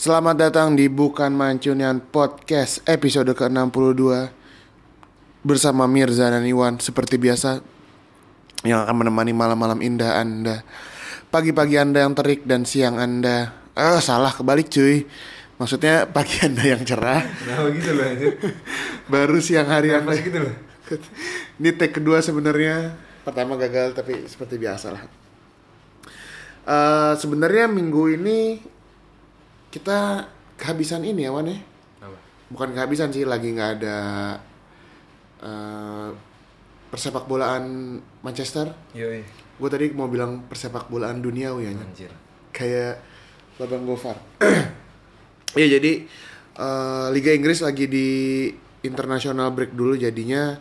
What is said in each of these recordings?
Selamat datang di Bukan Mancunian Podcast episode ke-62. Bersama Mirza dan Iwan Seperti biasa Yang akan menemani malam-malam indah Anda. Pagi-pagi Anda yang terik dan siang Anda. Ah salah kebalik cuy. Maksudnya pagi Anda yang cerah. Kenapa gitu loh anjir? Baru siang hari Kenapa Anda. gitu loh? Ini take kedua sebenarnya. Pertama gagal tapi seperti biasa lah. Eh, Sebenarnya minggu ini Kita kehabisan ini ya Wan ya? Apa? bukan kehabisan sih lagi nggak ada eh, persepak bolaan Manchester. Yoi. Gue tadi mau bilang persepak bolaan dunia ya. Anjir. Kayak babang gofar. Ya jadi eh, Liga Inggris lagi di international break dulu jadinya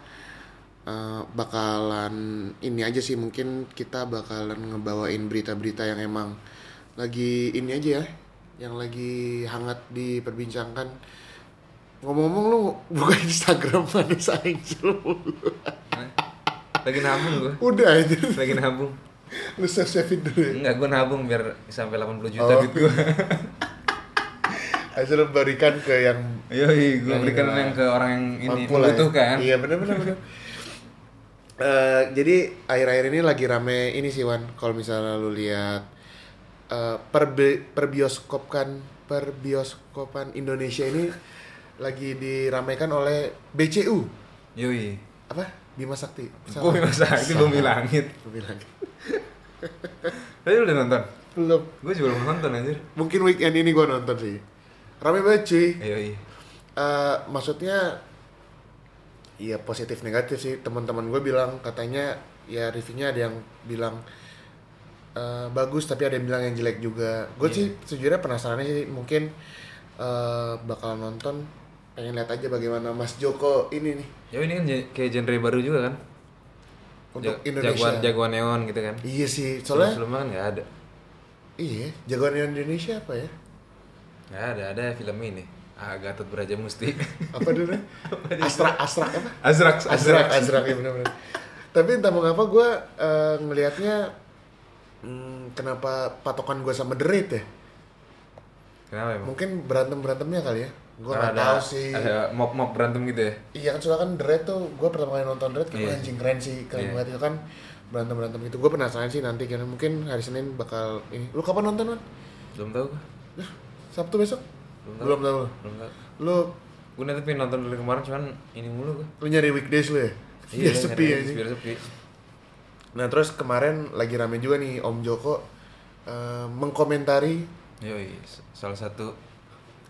eh, bakalan ini aja sih mungkin kita bakalan ngebawain berita-berita yang emang lagi ini aja ya yang lagi hangat diperbincangkan ngomong-ngomong lu buka Instagram Vanessa Angel. Lagi nabung gue udah aja Lagi nabung lu save save dulu ya Enggak, gue nabung biar sampai 80 juta Oh. duit gue lu berikan ke yang Yoi, gue berikan yang ke orang yang ini ya. membutuhkan Iya benar benar benar. Eh, jadi akhir-akhir ini lagi rame ini sih Wan. Kalau misalnya lu lihat eh, per perbioskopkan perbioskopan Indonesia ini lagi diramaikan oleh BCU Yoi apa Bima Sakti. Gue masa itu bumi langit Bumi Langit. Tapi lu udah nonton? Belum. Gue juga belum nonton anjir Mungkin weekend ini gua nonton sih. Rame banget cuy. Yoi Eh, maksudnya Iya positif negatif sih teman-teman gue bilang katanya ya reviewnya ada yang bilang eh, bagus tapi ada yang bilang yang jelek juga. Gue Iya. sih sejujurnya penasaran sih mungkin eh, bakal nonton pengen lihat aja bagaimana Mas Joko ini nih Ya ini kan kayak genre baru juga kan untuk Ja- Indonesia. Jagoan, jagoan neon gitu kan Iya sih soalnya Sebelumnya kan nggak ada iya jagoan Indonesia apa ya? Nggak ada, ada film ini Ah, Gatot Braja Musti Apa dulu? Astra Astra apa? Azrak, Azrak, Azrak ya benar-benar. Tapi entah mengapa gue eh, ngelihatnya hmm, kenapa patokan gue sama The Raid ya? Kenapa emang? Mungkin berantem berantemnya kali ya? Gue nggak tahu sih. Ada mob-mob berantem gitu ya? Iya kan soalnya kan The Raid tuh gue pertama kali nonton The Raid kayak Iya. anjing keren sih keren Iya. banget itu kan berantem berantem itu gue penasaran sih nanti karena mungkin hari Senin bakal ini lu kapan nonton kan Belum tahu gua. Sabtu besok Belum tahu. belum tahu lu Gue nanti pengen nonton dari kemarin cuman ini mulu gua. lu nyari weekdays lu ya biar sepi ya Biar sepi. nah terus kemarin lagi rame juga nih Om Joko eh, mengkomentari Yoi, salah satu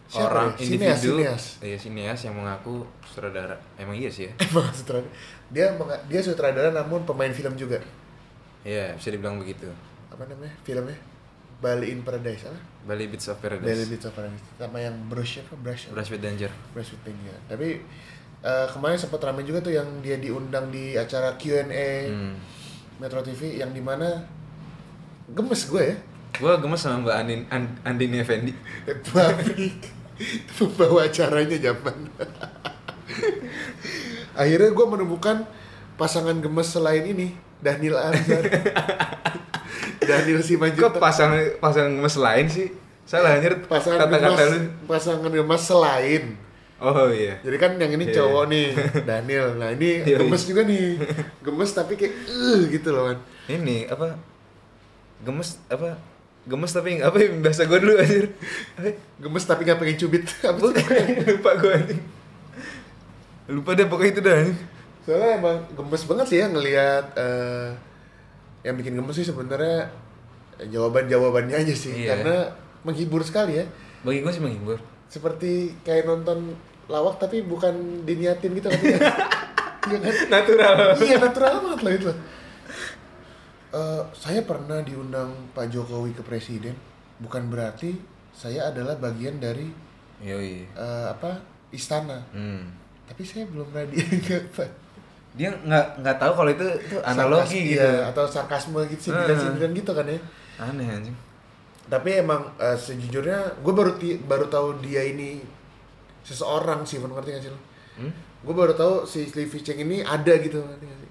Siapa orang ya? Individu sineas. iya sineas yang mengaku sutradara. Emang iya sih ya? emang sutradara dia dia sutradara namun pemain film juga Iya, bisa dibilang begitu. apa namanya filmnya Bali in Paradise apa Bali Beats of Bali Paradise. Beats of Paradise sama yang Brush apa Brush Brush with Danger. Brush with Danger. tapi eh, kemarin sempat ramai juga tuh yang dia diundang di acara Q&A Hmm. Metro TV yang di mana gemes gue ya Gue gemes sama Mbak Andin An- Andini Effendi. Babi Pembawa acaranya zaman Akhirnya gue menemukan pasangan gemes selain ini Daniel Anzar Daniel Kok Simanjuntak pasangan pasangan gemes lain sih? Salah anjir pasangan kata-kata lu. pasangan gemes selain Oh iya. jadi kan yang ini Iya, cowok nih Daniel nah ini Iya, gemes juga nih gemes tapi kayak eh gitu loh kan Ini apa? Gemes apa? Gemes tapi apa ya bahasa gue dulu anjir. Gemes tapi nggak pengen cubit Apa lupa gue anjing. Lupa deh pokoknya itu dah anjing. soalnya emang gemes banget sih ya ngelihat eh, yang bikin gemes sih sebenarnya jawaban jawabannya aja sih Iya. karena menghibur sekali ya Bagi gue sih menghibur. seperti kayak nonton lawak tapi bukan diniatin gitu kan Iya kan? Natural. iya natural banget lah itu Eh, saya pernah diundang Pak Jokowi ke presiden bukan berarti saya adalah bagian dari Yoi. eh, apa istana Hmm. tapi saya belum pernah Pak. Dia nggak nggak tahu kalau itu itu analogi Sarkas- gitu. iya, atau sarkasme gitu sih Ah. sindiran gitu kan ya Aneh anjing. tapi emang eh, sejujurnya gue baru ti- baru tahu dia ini seseorang sih Van, ngerti gak sih lo? Hmm? Gue baru tahu si Sleepy Cheng ini ada gitu ngerti gak sih?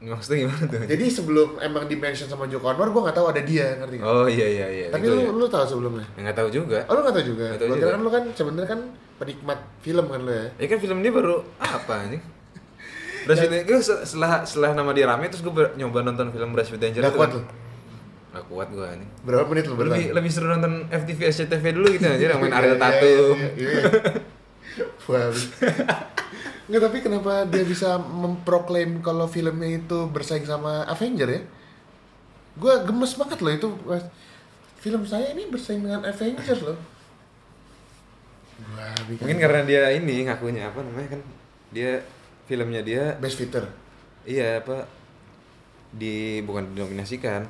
Maksudnya gimana tuh? Jadi sebelum emang di mention sama Joko Anwar, gue nggak tahu ada dia, ngerti nggak? Oh iya iya iya. Tapi lu ya. lu tahu sebelumnya? Ya, nggak tahu juga. Oh lu nggak tahu juga? Tahu Gua juga. kan lu kan sebenarnya kan penikmat film kan lu ya? Ya kan film dia baru apa anjing? Brush with Danger setelah setelah nama dia rame terus gue nyoba nonton film Brush with Danger Gak kuat lu? Gak kuat gue anjing. Berapa menit lu bertahan? Lebih lebih seru nonton FTV SCTV dulu gitu aja yang main Ariel iya, Tatum. iya, iya, iya. Wah, Nggak, tapi kenapa dia bisa memproklaim kalau filmnya itu bersaing sama Avenger ya? Gue gemes banget loh itu. Film saya ini bersaing dengan Avenger loh. Wah, Mungkin karena dia ini ngakunya apa namanya kan dia filmnya dia Best Fitter. iya apa di bukan dinominasikan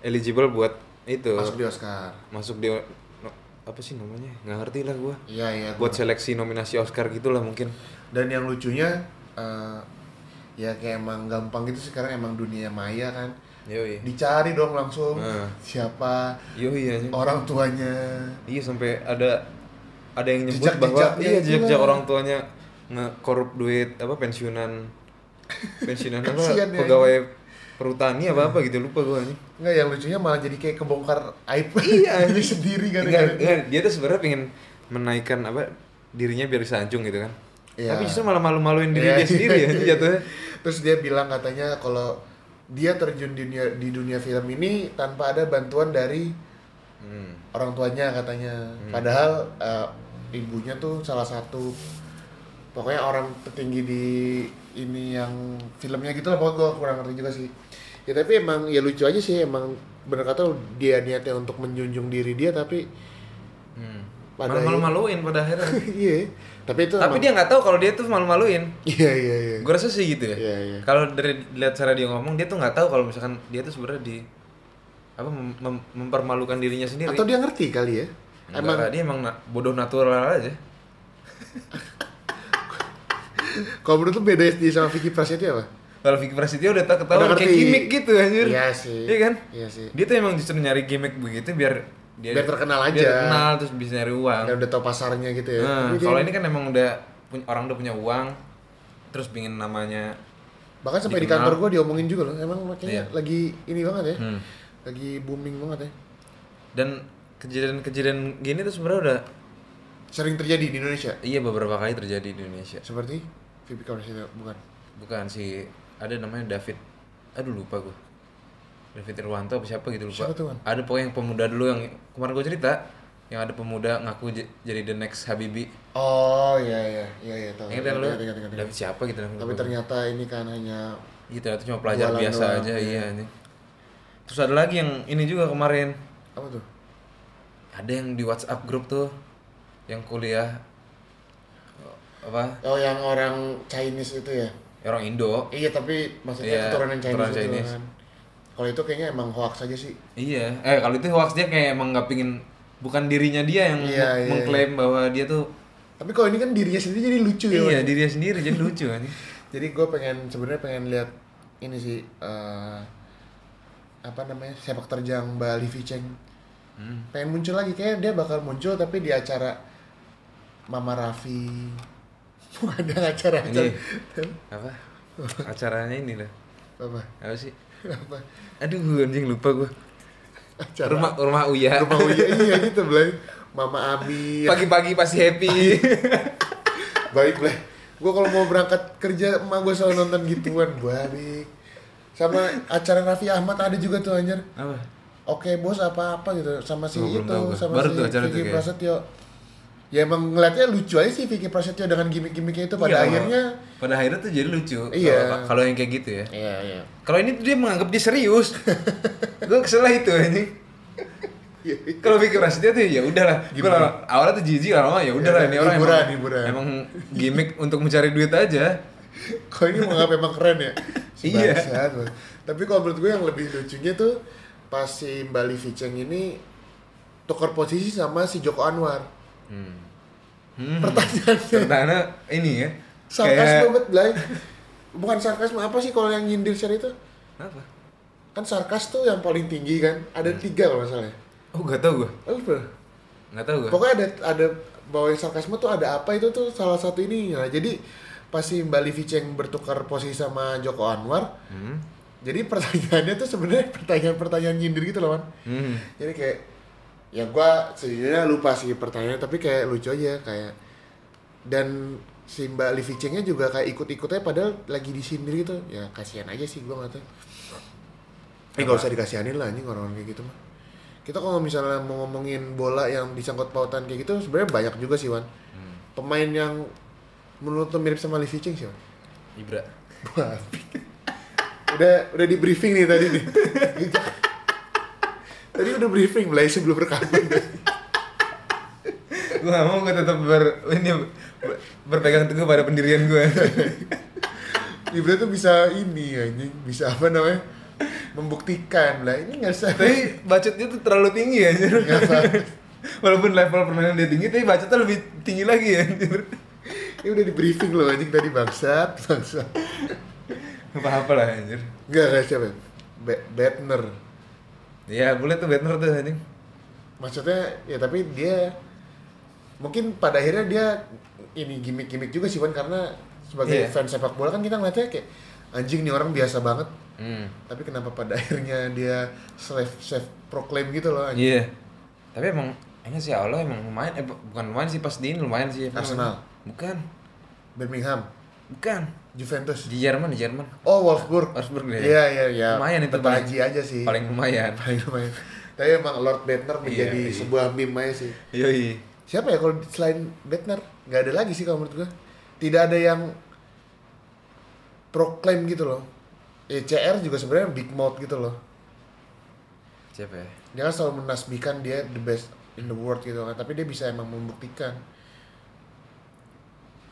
eligible buat itu Masuk di Oscar. masuk di no- apa sih namanya nggak ngerti lah gua Iya, iya. buat gua- seleksi nominasi Oscar gitulah mungkin Dan yang lucunya eh, ya kayak emang gampang gitu sekarang emang dunia maya kan. Yoi. Dicari dong langsung Nah. siapa Yoi anjing. orang tuanya. Iya sampai ada ada yang nyebut bahwa Jejak-jejaknya iya itu jejak lah. orang tuanya nge-korup duit apa pensiunan pensiunan apa ya. pegawai perhutani apa apa gitu lupa gua anjing. Enggak, yang lucunya malah jadi kayak kebongkar aib Iya, diri sendiri kan. Enggak, dia tuh sebenarnya pengen menaikkan apa dirinya biar disanjung gitu kan. Iya. Tapi justru malah malu-maluin diri Iya. dia sendiri ya jatuhnya. Terus dia bilang katanya kalau dia terjun di dunia di dunia film ini tanpa ada bantuan dari Hmm. orang tuanya katanya. Padahal eh, ibunya tuh salah satu pokoknya orang tertinggi di ini yang filmnya gitu lah pokoknya gue kurang ngerti juga sih. Ya tapi emang ya lucu aja sih emang bener kata dia niatnya untuk menjunjung diri dia tapi Hmm. Pada Malu maluin pada akhirnya. iya. Tapi itu Tapi emang- dia nggak tahu kalau dia tuh malu-maluin. Iya iya iya. Gue rasa sih gitu ya. Iya, iya. Kalau dari lihat cara dia ngomong, dia tuh nggak tahu kalau misalkan dia tuh sebenarnya di apa mem- mem- mempermalukan dirinya sendiri. Atau dia ngerti kali ya? Enggak, Emang dia emang na- bodoh natural aja. kalau menurut lu beda dia sama Vicky Prasetyo apa? Kalau Vicky Prasetyo udah tak ketahuan kayak gimmick gitu anjir. Iya sih. Iya kan? Iya sih. Dia tuh emang justru nyari gimmick begitu biar dia Biar terkenal aja. Biar terkenal terus bisa nyari uang. Dia udah tahu pasarnya gitu ya. Nah, dia- kalau ini kan emang udah punya orang udah punya uang terus pingin namanya bahkan sampai di dikenal. kantor gua diomongin juga loh. Emang makanya Iya. lagi ini banget ya. Hmm. Lagi booming banget ya. dan kejadian-kejadian gini tuh sebenarnya udah Sering terjadi di Indonesia. iya beberapa kali terjadi di Indonesia. Seperti Vicky Prasetyo bukan. Bukan si ada namanya David. Aduh lupa gua. David Irwanto apa siapa gitu lupa. Siapa tuh, Man? Ada pokoknya yang pemuda dulu yang kemarin gua cerita yang ada pemuda ngaku jadi the next Habibi. Oh iya iya iya iya tahu. Ingat kan lu? David siapa gitu namanya. Tapi ternyata ini kan hanya Gitu ternyata cuma pelajar biasa doang, aja iya. iya ini. Terus ada lagi yang ini juga kemarin apa tuh? ada yang di WhatsApp grup tuh yang kuliah apa Oh yang orang Chinese itu ya? orang Indo Iya tapi maksudnya Iya, keturunan Chinese, keturunan itu Chinese. kan. Kalau itu kayaknya emang hoax aja sih. iya eh kalau itu hoax dia kayak emang nggak pingin bukan dirinya dia yang Iya, iya, mengklaim bahwa dia tuh Tapi kalau ini kan dirinya sendiri jadi lucu ya. iya dirinya sendiri jadi lucu kan Jadi gue pengen sebenarnya pengen lihat ini sih eh, apa namanya sepak terjang Mbak Livi Cheng. hmm. Pengen muncul lagi kayak dia bakal muncul tapi di acara Mama Raffi. Ada acara ini apa acaranya ini lah apa? apa sih Apa? aduh anjing lupa gua Acara rumah rumah Uya rumah Uya iya gitu Blay. Mama Abi. pagi-pagi pasti happy Baik Blay. Gue kalau mau berangkat kerja emak gue selalu nonton gituan baik. Sama acara Raffi Ahmad ada juga tuh anjir. apa Oke bos apa apa gitu sama si Oh, itu sama Baru si acara Vicky kayak. Prasetyo. Ya emang ngeliatnya lucu aja sih Vicky Prasetyo dengan gimmick-gimmicknya itu pada Iya, akhirnya. pada akhirnya tuh jadi lucu Iya. Kalau- kalau yang kayak gitu ya Iya iya. Kalau ini tuh dia menganggap dia serius. gue kesel lah itu ini. Kalau pikir Prasetyo tuh ya udahlah. Gue awalnya tuh jijik lama ya udahlah Ya, ini orang hiburan, emang, hiburan. emang gimmick untuk mencari duit aja. Kok ini menganggap emang keren ya? Si Iya. Tapi kalau menurut gue yang lebih lucunya tuh pas si Mbak Livi Cheng ini tukar posisi sama si Joko Anwar. Hmm. Hmm. Pertanyaannya Pertanyaannya ini ya. sarkasme banget, Blay. Bukan sarkasme apa sih kalau yang nyindir share itu? apa? Kan sarkas tuh yang paling tinggi kan. Ada Hmm. tiga kalau salah. ya. Oh gak tau gue. Oh. Gak tau gue. Pokoknya ada ada bahwa sarkasme tuh ada apa itu tuh salah satu ini. Nah, jadi pas si Mbak Livi Cheng bertukar posisi sama Joko Anwar Hmm. jadi pertanyaannya tuh sebenarnya pertanyaan-pertanyaan nyindir gitu loh man Hmm. jadi kayak ya gua sejujurnya lupa sih pertanyaannya tapi kayak lucu aja kayak dan si Mbak Livi Cheng-nya juga kayak ikut-ikutnya padahal lagi disindir gitu. Ya kasihan aja sih gua nggak tahu. Eh nggak usah dikasihanin lah anjing orang-orang kayak gitu mah. Kita kalau misalnya mau ngomongin bola yang disangkut pautan kayak gitu sebenarnya banyak juga sih Wan. Hmm. pemain yang menurut lo mirip sama Livi Cheng sih Wan Ibra. Udah udah di briefing nih tadi nih. tadi udah briefing mulai sebelum rekaman. gue gak mau gue tetap ber ini ber- berpegang teguh pada pendirian gue. Ibra tuh bisa ini anjing, bisa apa namanya? Membuktikan lah ini nggak usah. tapi budgetnya tuh terlalu tinggi ya. Nggak. Walaupun level permainan dia tinggi, tapi budgetnya lebih tinggi lagi ya. Ini udah di briefing loh anjing tadi bangsat, bangsat. Apa-apa lah anjir. Enggak kayak siapa? Be- Batner. Ya boleh tuh Batner tuh anjing. Maksudnya ya tapi dia mungkin pada akhirnya dia ini gimmick-gimmick juga sih Wan karena sebagai Iya. fans sepak bola kan kita ngeliatnya kayak anjing nih orang biasa banget Hmm. tapi kenapa pada akhirnya dia self self proclaim gitu loh anjing. Iya. Tapi emang kayaknya sih Allah emang lumayan eh bu- bukan lumayan sih pas di ini lumayan sih. Arsenal. Bukan. Birmingham Bukan. Juventus Di Jerman, di Jerman. oh Wolfsburg Wolfsburg deh. iya iya iya Lumayan itu haji aja sih Paling lumayan. paling lumayan tapi emang Lord Bettner menjadi Iya, iya. sebuah meme aja sih Yoi. siapa ya kalau selain Bettner nggak ada lagi sih kalau menurut gua tidak ada yang proclaim gitu loh ya CR juga sebenarnya big mouth gitu loh Siapa ya? dia kan selalu menasbihkan dia the best in the world gitu kan tapi dia bisa emang membuktikan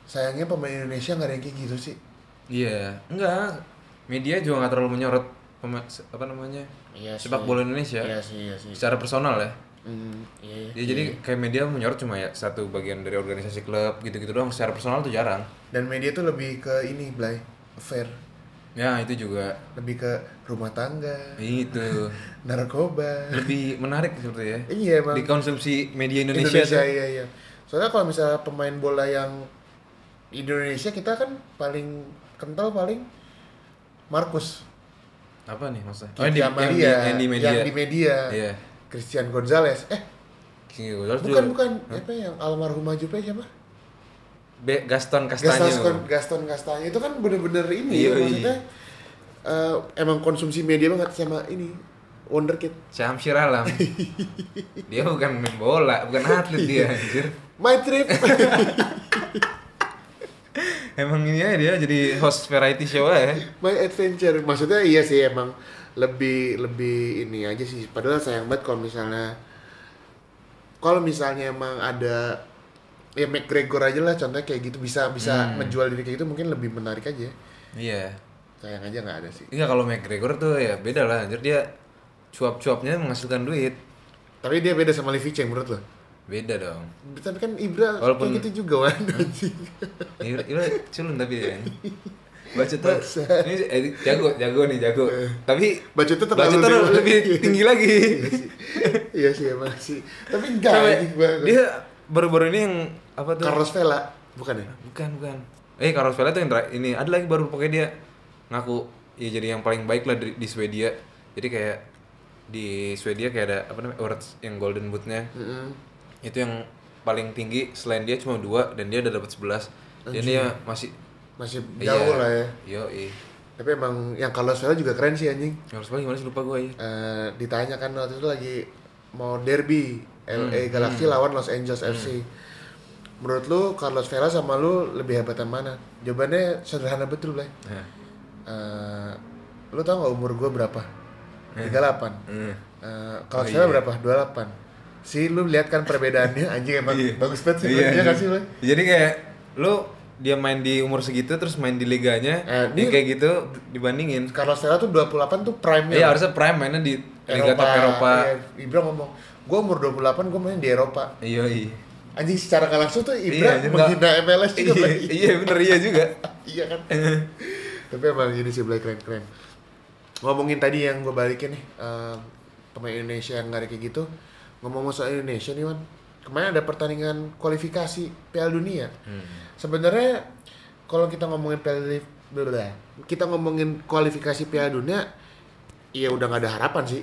sayangnya pemain Indonesia nggak ada yang kayak gitu sih. Iya, enggak. Media juga nggak terlalu menyorot apa namanya iya sepak bola Indonesia. Iya sih iya sih. Secara personal ya. Hmm, iya, Ya, jadi kayak media menyorot cuma ya satu bagian dari organisasi klub gitu-gitu doang. Secara personal tuh jarang. dan media tuh lebih ke ini Blay affair. Ya itu juga. Lebih ke rumah tangga. Itu. Narkoba. Lebih menarik seperti ya. iya emang. Dikonsumsi media Indonesia, Indonesia, tuh. iya iya. Soalnya kalau misalnya pemain bola yang di Indonesia kita kan paling kental paling Markus Apa nih maksudnya? Kiki yang, Amalia, di, yang di media. yang di media. Iya. Christian Gonzalez eh King Gonzalez bukan juga. bukan apa yang almarhum Jupe siapa Be- Gaston Castanyo. Gaston Gaston itu kan bener-bener ini Iya, iya. maksudnya eh, emang konsumsi media banget sama ini Wonderkid Syamsir Alam. dia bukan main bola, bukan atlet dia anjir. My Trip Emang ini aja dia jadi host variety show ya. My Adventure maksudnya iya sih emang lebih lebih ini aja sih padahal sayang banget kalau misalnya kalau misalnya emang ada ya McGregor aja lah contohnya kayak gitu bisa bisa Hmm. menjual diri kayak gitu mungkin lebih menarik aja Iya. sayang aja nggak ada sih Iya kalau McGregor tuh ya beda lah anjir dia cuap-cuapnya menghasilkan duit. tapi dia beda sama Livi Cheng menurut lo Beda dong. tapi kan Ibra Walaupun- kayak gitu juga kan Ini ini culun tapi ya. Baca tuh ini eh, jago, jago nih, jago. Tapi Bacotnya baca terlalu tuh dewa. lebih tinggi lagi. iya sih emang sih tapi enggak dia baru-baru ini yang apa tuh? Carlos Vela bukan ya Bukan, bukan. Eh, Carlos Vela tuh yang ini ada lagi baru pokoknya dia ngaku ya jadi yang paling baik lah di, di Swedia. Jadi kayak di Swedia kayak ada apa namanya awards yang golden bootnya Mm-mm. Itu yang paling tinggi selain dia cuma dua dan dia udah dapat 11 dan dia masih masih iya, jauh lah ya yo iya tapi emang yang Carlos Vela juga keren sih anjing Carlos Vela gimana sih lupa gue ya Eh, ditanya kan waktu itu lagi mau derby Hmm, LA Galaxy lawan Los Angeles FC. Menurut lu Carlos Vela sama lu lebih hebat yang mana? Jawabannya sederhana betul, Blay. nah. Eh, lu tau gak umur gue berapa? 38. Hmm. Eh, Carlos Oh, Vela iya. berapa? 28. Si lu lihat kan perbedaannya anjing emang Iya. bagus banget sih Iya, iya, iya. kan sih, Blay? jadi kayak lu dia main di umur segitu terus main di liganya Eh, dia kayak gitu dibandingin Carlos Vela tuh 28 tuh prime-nya. iya harusnya prime mainnya di liga top Eropa Iya, Ibra ngomong, gue umur 28 gue main di Eropa. iya iya Anjing secara nggak langsung tuh Iya, Ibra anjing, menghina MLS juga, iya, Blay. iya bener iya juga iya kan tapi emang ini sih Blake keren keren ngomongin tadi yang gue balikin nih em, pemain Indonesia yang nggak ada kayak gitu ngomong soal Indonesia nih Wan kemarin ada pertandingan kualifikasi Piala Dunia Hmm. sebenarnya kalau kita ngomongin Piala kita ngomongin kualifikasi Piala Dunia, ya udah nggak ada harapan sih.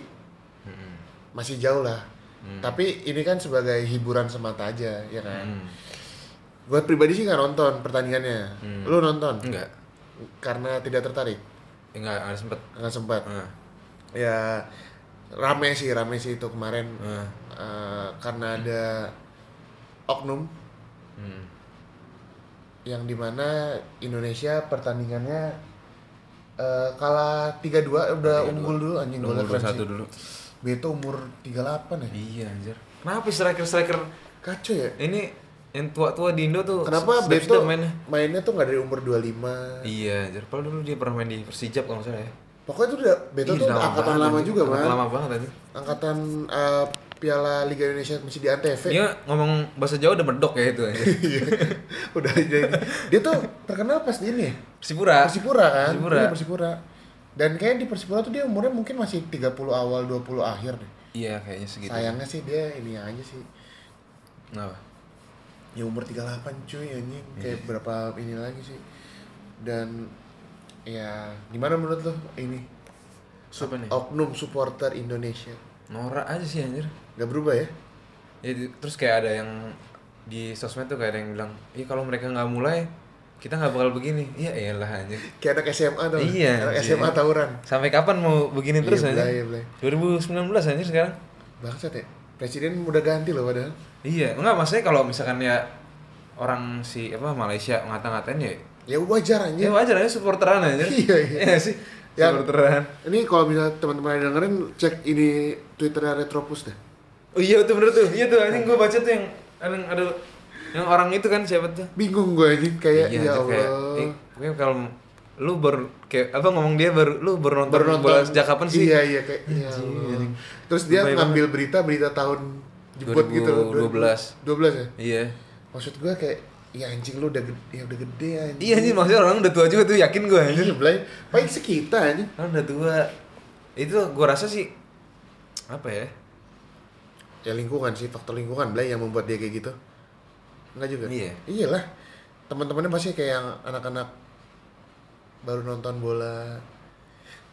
Mm-mm. Masih jauh lah. Hmm. Tapi ini kan sebagai hiburan semata aja, ya kan. Hmm. Gue pribadi sih nggak nonton pertandingannya. Hmm. Lu nonton? Enggak. Karena tidak tertarik, Enggak, ada sempet. nggak sempat. Ah. Ya rame sih, rame sih itu kemarin. Ah. Eh, karena ada oknum Hmm. yang di mana Indonesia pertandingannya eh, kalah 3-2 udah 3-2. unggul dulu anjing 21 sih. dulu. Beto umur 38 ya. Iya anjir. Kenapa striker-striker Kacau ya. ini yang tua-tua di Indo tuh Kenapa Beto mainnya? mainnya tuh nggak dari umur 25. Iya, anjir. Padahal dulu dia pernah main di Persijap kalau nggak salah ya. Pokoknya tuh udah Ih, tuh lama angkatan lama juga, Man. Lama banget anjir. Angkatan eh, Piala Liga Indonesia masih di Antv. Dia ngomong bahasa Jawa udah medok ya itu anjir. Iya. udah jadi. Dia tuh terkenal pas di ini ya. Persipura. Persipura kan? Persipura. Iya, Persipura. Dan kayak di Persipura tuh dia umurnya mungkin masih 30 awal 20 akhir deh. Iya, kayaknya segitu. Sayangnya sih dia ini aja sih. Kenapa? Ya umur 38 cuy anjing. Iya. Kayak berapa ini lagi sih. Dan ya gimana menurut lo ini? Apa nih? Oknum supporter Indonesia. Norak aja sih anjir. Gak berubah ya? Ya, terus kayak ada yang di sosmed tuh kayak ada yang bilang, "Iya kalau mereka nggak mulai, kita nggak bakal begini." Iya, iyalah anjir. Kayak anak SMA tuh. Iya, Anak. SMA tawuran. Sampai kapan mau begini terus Iya, anjir? Blay, Blay. 2019 anjir sekarang. Bangsat ya. Presiden udah ganti loh padahal. Iya, enggak maksudnya kalau misalkan ya orang si apa Malaysia ngata-ngatain ya Ya wajar anjir. ya wajar aja supporteran aja. Iya, iya. Iya sih. Yang- Supporteran. Ini kalau misalnya teman-teman yang dengerin cek ini Twitternya Retropus deh. Oh iya tuh bener tuh. Iya tuh anjing gua baca tuh yang ada ada yang orang itu kan siapa tuh? Bingung gue anjing kayak Iya, ya tuh kayak, Allah. eh, kalau lu baru kayak apa ngomong dia baru lu baru nonton, Baru nonton bola sejak kapan sih? Iya iya kayak ya Allah. anjing. Terus dia Lebay ngambil berita berita tahun jebut gitu loh. 2012. 12 ya. Iya. Maksud gue kayak ya anjing lu udah gede, ya udah gede anjing. Iya anjing maksudnya orang udah tua juga tuh yakin gua anjir. Iya, Blay. Paling sekitar anjing. Orang udah tua. Itu gua rasa sih apa ya? Ya lingkungan sih, faktor lingkungan Blay yang membuat dia kayak gitu. Enggak juga? Iya. Iyalah. Teman-temannya pasti kayak yang anak-anak baru nonton bola.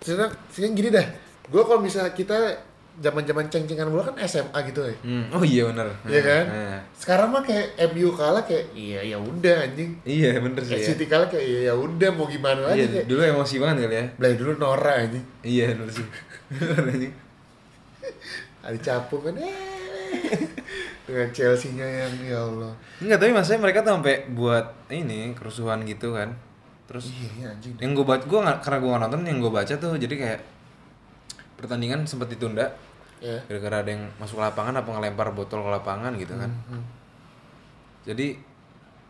Sekarang, sekarang gini dah. Gue kalau misalnya kita zaman-zaman ceng-cengan bola kan SMA gitu ya. Hmm. Oh iya benar. Iya kan? Nah. Sekarang mah kayak MU kalah kayak iya ya udah anjing. Iya bener sih. Ya. City kalah kayak iya ya udah mau gimana lagi Iya, kayak. dulu emosi banget kali ya. Belai dulu Nora anjing. Iya, bener sih. Bener anjing. Ada capung kan. eh. Dengan Chelsea-nya yang ya Allah. Enggak, tapi maksudnya mereka tuh sampai buat ini kerusuhan gitu kan. Terus Iya iya anjing. yang gue baca, gue karena gue nonton, yang gue baca tuh jadi kayak pertandingan sempat ditunda Ya. gara-gara ada yang masuk lapangan apa ngelempar botol ke lapangan gitu kan. Hmm. Jadi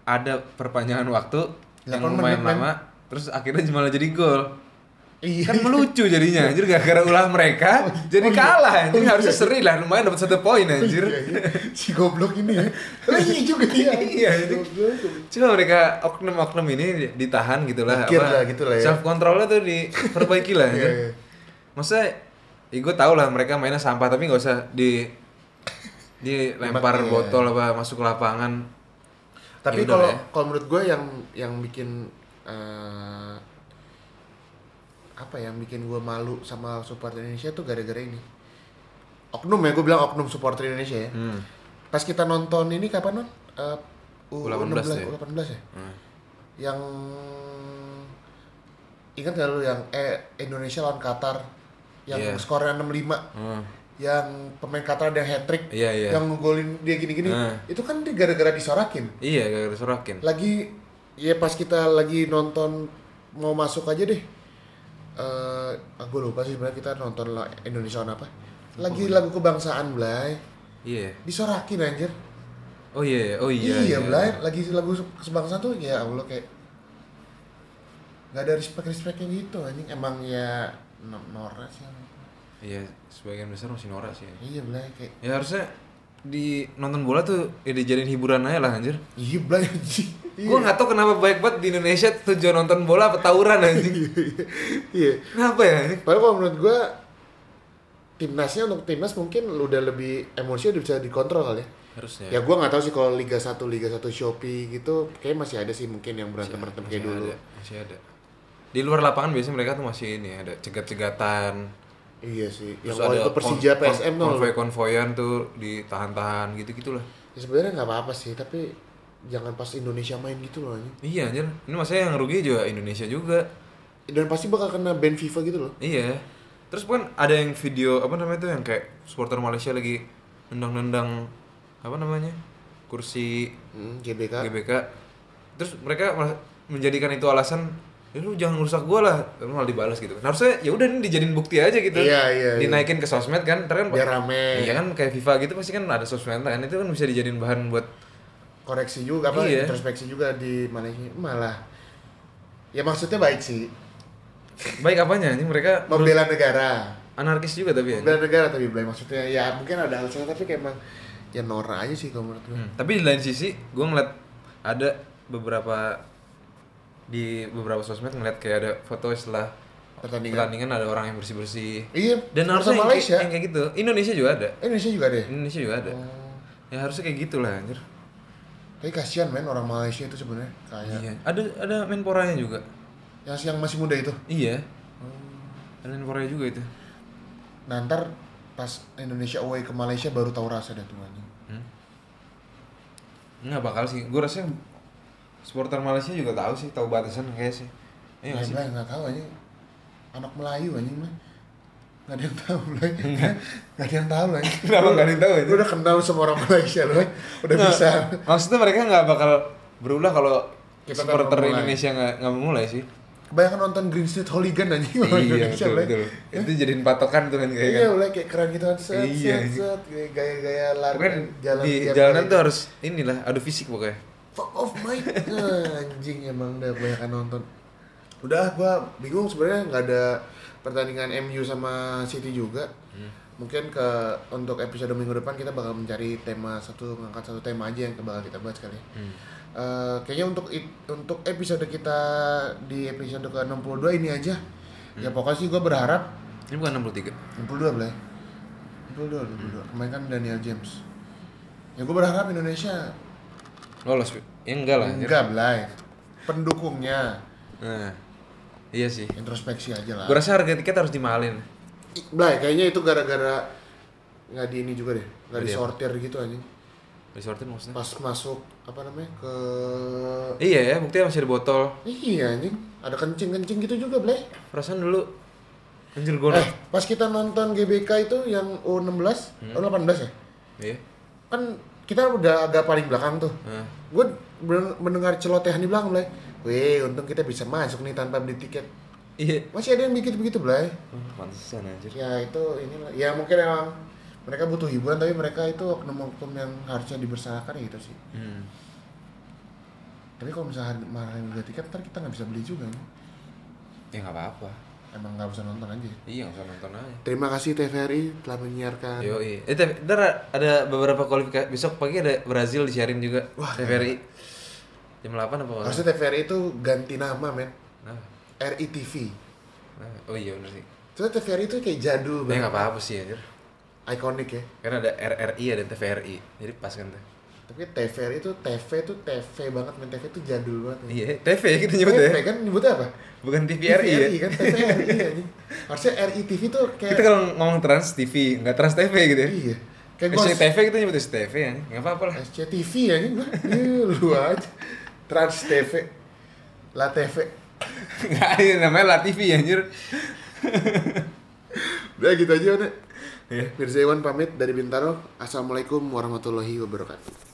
ada perpanjangan waktu yang 8 lumayan menit, men. lama, terus akhirnya malah jadi gol. Iya. Kan melucu jadinya, anjir gara-gara ulah mereka jadi oh iya. kalah anjir Oh iya. harusnya seri lah lumayan dapat satu poin anjir. Iya, iya. Si goblok ini ya. Lah iya juga dia. Iya. Goblok. Cuma mereka oknum-oknum ini ditahan gitu lah. Mikir lah gitu lah ya. Self controlnya tuh diperbaiki lah. Iya, ya. iya. Maksudnya, ya gue tau lah mereka mainnya sampah tapi nggak usah di di lempar Iya. botol apa masuk ke lapangan. Tapi Ya kalau ya. kalau menurut gue yang yang bikin eh, apa ya, yang bikin gue malu sama supporter Indonesia tuh gara-gara ini. Oknum ya, gue bilang oknum supporter Indonesia ya. Hmm. Pas kita nonton ini kapan non? Eh, U18 ya? U18 ya? Hmm. Yang ingat gak lu yang eh Indonesia lawan Qatar yang Iya. skornya 65 Hmm. yang pemain Qatar ada yang hat trick Iya, iya. yang ngegolin dia gini-gini Nah. itu kan dia gara-gara disorakin Iya, gara-gara sorokin. lagi ya pas kita lagi nonton mau masuk aja deh eh aku lupa sih sebenarnya kita nonton Indonesia lawan apa lagi lagu kebangsaan Blay Iya. disorakin anjir Oh iya, oh iya. iya, Blay lagi lagu kebangsaan tuh ya Allah kayak nggak ada respect respectnya gitu anjing emang ya no- norak sih. Iya, sebagian besar masih norak sih. iya Blay kayak Ya harusnya di nonton bola tuh ya dijadiin hiburan aja lah anjir. iya Blay anjing Gue gak tau kenapa baik banget di Indonesia tujuan nonton bola apa tawuran anjing. iya Kenapa ya? Padahal kalau menurut gua timnasnya untuk timnas mungkin udah lebih emosi udah bisa dikontrol kali ya. Harusnya. Ya gua nggak tahu sih kalau Liga 1, Liga 1 Shopee gitu kayak masih ada sih mungkin yang berantem-berantem kayak Masih dulu. Ada, masih ada. Di luar lapangan biasanya mereka tuh masih ini ada cegat-cegatan. Iya sih. Yang Terus waktu ada itu Persija kon- PSM tuh. konvoy-konvoyan tuh ditahan-tahan gitu-gitulah. Ya sebenarnya nggak apa-apa sih, tapi jangan pas Indonesia main gitu loh anjing. Iya anjir. Ini maksudnya yang rugi juga Indonesia juga. Dan pasti bakal kena ban FIFA gitu loh. Iya. Terus kan ada yang video apa namanya tuh yang kayak supporter Malaysia lagi nendang-nendang apa namanya? kursi Hmm, GBK. GBK. Terus mereka menjadikan itu alasan ya lu jangan rusak gua lah Terus malah dibalas gitu kan harusnya ya udah ini dijadiin bukti aja gitu Iya, iya, iya. dinaikin ke sosmed kan ntar kan Biar rame. iya kan kayak FIFA gitu pasti kan ada sosmed kan itu kan bisa dijadiin bahan buat Koreksi juga apa Iya. introspeksi juga di Malaysia. Malah ya maksudnya baik sih. baik apanya ini mereka Membela negara. anarkis juga tapi ya Membela negara tapi Blay maksudnya ya mungkin ada alasan tapi kayak emang ya Nora aja sih kalau menurut gue. Hmm, Tapi di lain sisi, gue ngeliat ada beberapa di beberapa sosmed ngeliat kayak ada foto setelah Pertandingan. pertandingan ada orang yang bersih bersih. Iya. Dan harusnya yang, Malaysia. yang kayak gitu. Indonesia juga ada. Indonesia juga deh. Indonesia juga ada. Oh. Ya harusnya kayak gitu lah anjir. Tapi kasihan men orang Malaysia itu sebenarnya kayak Iya. Ada ada menporanya juga. yang yang masih muda itu. Iya. Ada menporanya juga itu. Nah ntar pas Indonesia away ke Malaysia baru tahu rasa dah tuh anjing. Hmm. Nggak bakal sih. Gue rasa supporter Malaysia juga tahu sih, tahu batasan kayak sih. Iya Ya, nggak sih. Blay, nggak tahu anjing. Anak Melayu anjing mah. Nggak ada yang tahu Blay. Nggak ada yang tahu lah. Kenapa nggak ada yang tahu, anjing? udah kenal sama orang Malaysia loh. Udah Nggak, bisa. Maksudnya mereka nggak bakal berulah kalau Kita supporter. Indonesia nggak nggak memulai sih. Kebanyakan nonton Green Street Hooligan sama iya Indonesia betul betul. Itu jadiin patokan tuh kan kayak Iya, kan. Kayak keren gitu kan. Set, Iya, set, set. Gaya-gaya lari Pokoknya jalan di jalanan tuh harus inilah adu fisik pokoknya. Fuck off Mike. Anjing emang udah banyak nonton. Udah gua bingung sebenarnya nggak ada pertandingan MU sama City juga. Mungkin ke untuk episode minggu depan kita bakal mencari tema satu ngangkat satu tema aja yang bakal kita bahas kali Eh, kayaknya untuk untuk episode kita di episode ke 62 ini aja. Ya pokoknya sih gua berharap Ini bukan 63. 62 belai 62 62 kemarin kan Daniel James. Ya gua berharap Indonesia Lolos. Ya enggak lah. enggak belai pendukungnya Nah. Iya sih. introspeksi aja lah. Gue rasa harga tiket harus dimahalin. Blay, kayaknya itu gara-gara nggak di ini juga deh, nggak di disortir gitu anjing. Disortir maksudnya? Pas masuk apa namanya ke Iya ya, buktinya masih ada botol. iya anjing, ada kencing-kencing gitu juga, Blay. Perasaan dulu anjir gue Eh, pas kita nonton GBK itu yang U16, Hmm. U18 ya? Iya. Kan kita udah agak paling belakang tuh. Nah. Gue mendengar celotehan di belakang, Blay. Wih, untung kita bisa masuk nih tanpa beli tiket. Iya. Masih ada yang bikin begitu, Blay. Pantesan anjir. ya itu inilah ya mungkin emang mereka butuh hiburan tapi mereka itu oknum-oknum yang harusnya dibersahkan ya gitu sih Hmm. tapi kalau misalnya marahin harga tiket ntar kita nggak bisa beli juga nih. Ya nggak apa-apa. Emang nggak usah nonton aja Iya, nggak usah nonton aja. terima kasih TVRI telah menyiarkan Yo, iya. Eh, tapi ntar ada beberapa kualifikasi. Besok pagi ada Brazil disiarin juga. Wah, TVRI. Jam 8 apa? nggak? harusnya TVRI itu ganti nama men Nah, RITV nah, oh iya bener sih. Soalnya TVRI itu kayak jadul Ya banget nggak apa-apa sih anjir. ikonik ya Kan ada RRI ada TVRI. Jadi pas kan tuh. Tapi TVRI itu TV itu TV banget men TV itu jadul banget. Iya, TV kita nyebut TV ya. kan nyebutnya apa Bukan TVRI ya. kan TVRI harusnya RITV tuh kayak Kita kalau ngomong Trans TV, nggak Trans TV gitu ya. iya kayak gua SCTV kita nyebut SCTV ya. Nggak apa-apa lah. SCTV ya ini lu aja. Trans TV. La TV. Nggak ada namanya La TV anjir. Udah gitu aja udah. Iya. Mirza Iwan pamit dari Bintaro. Assalamualaikum warahmatullahi wabarakatuh.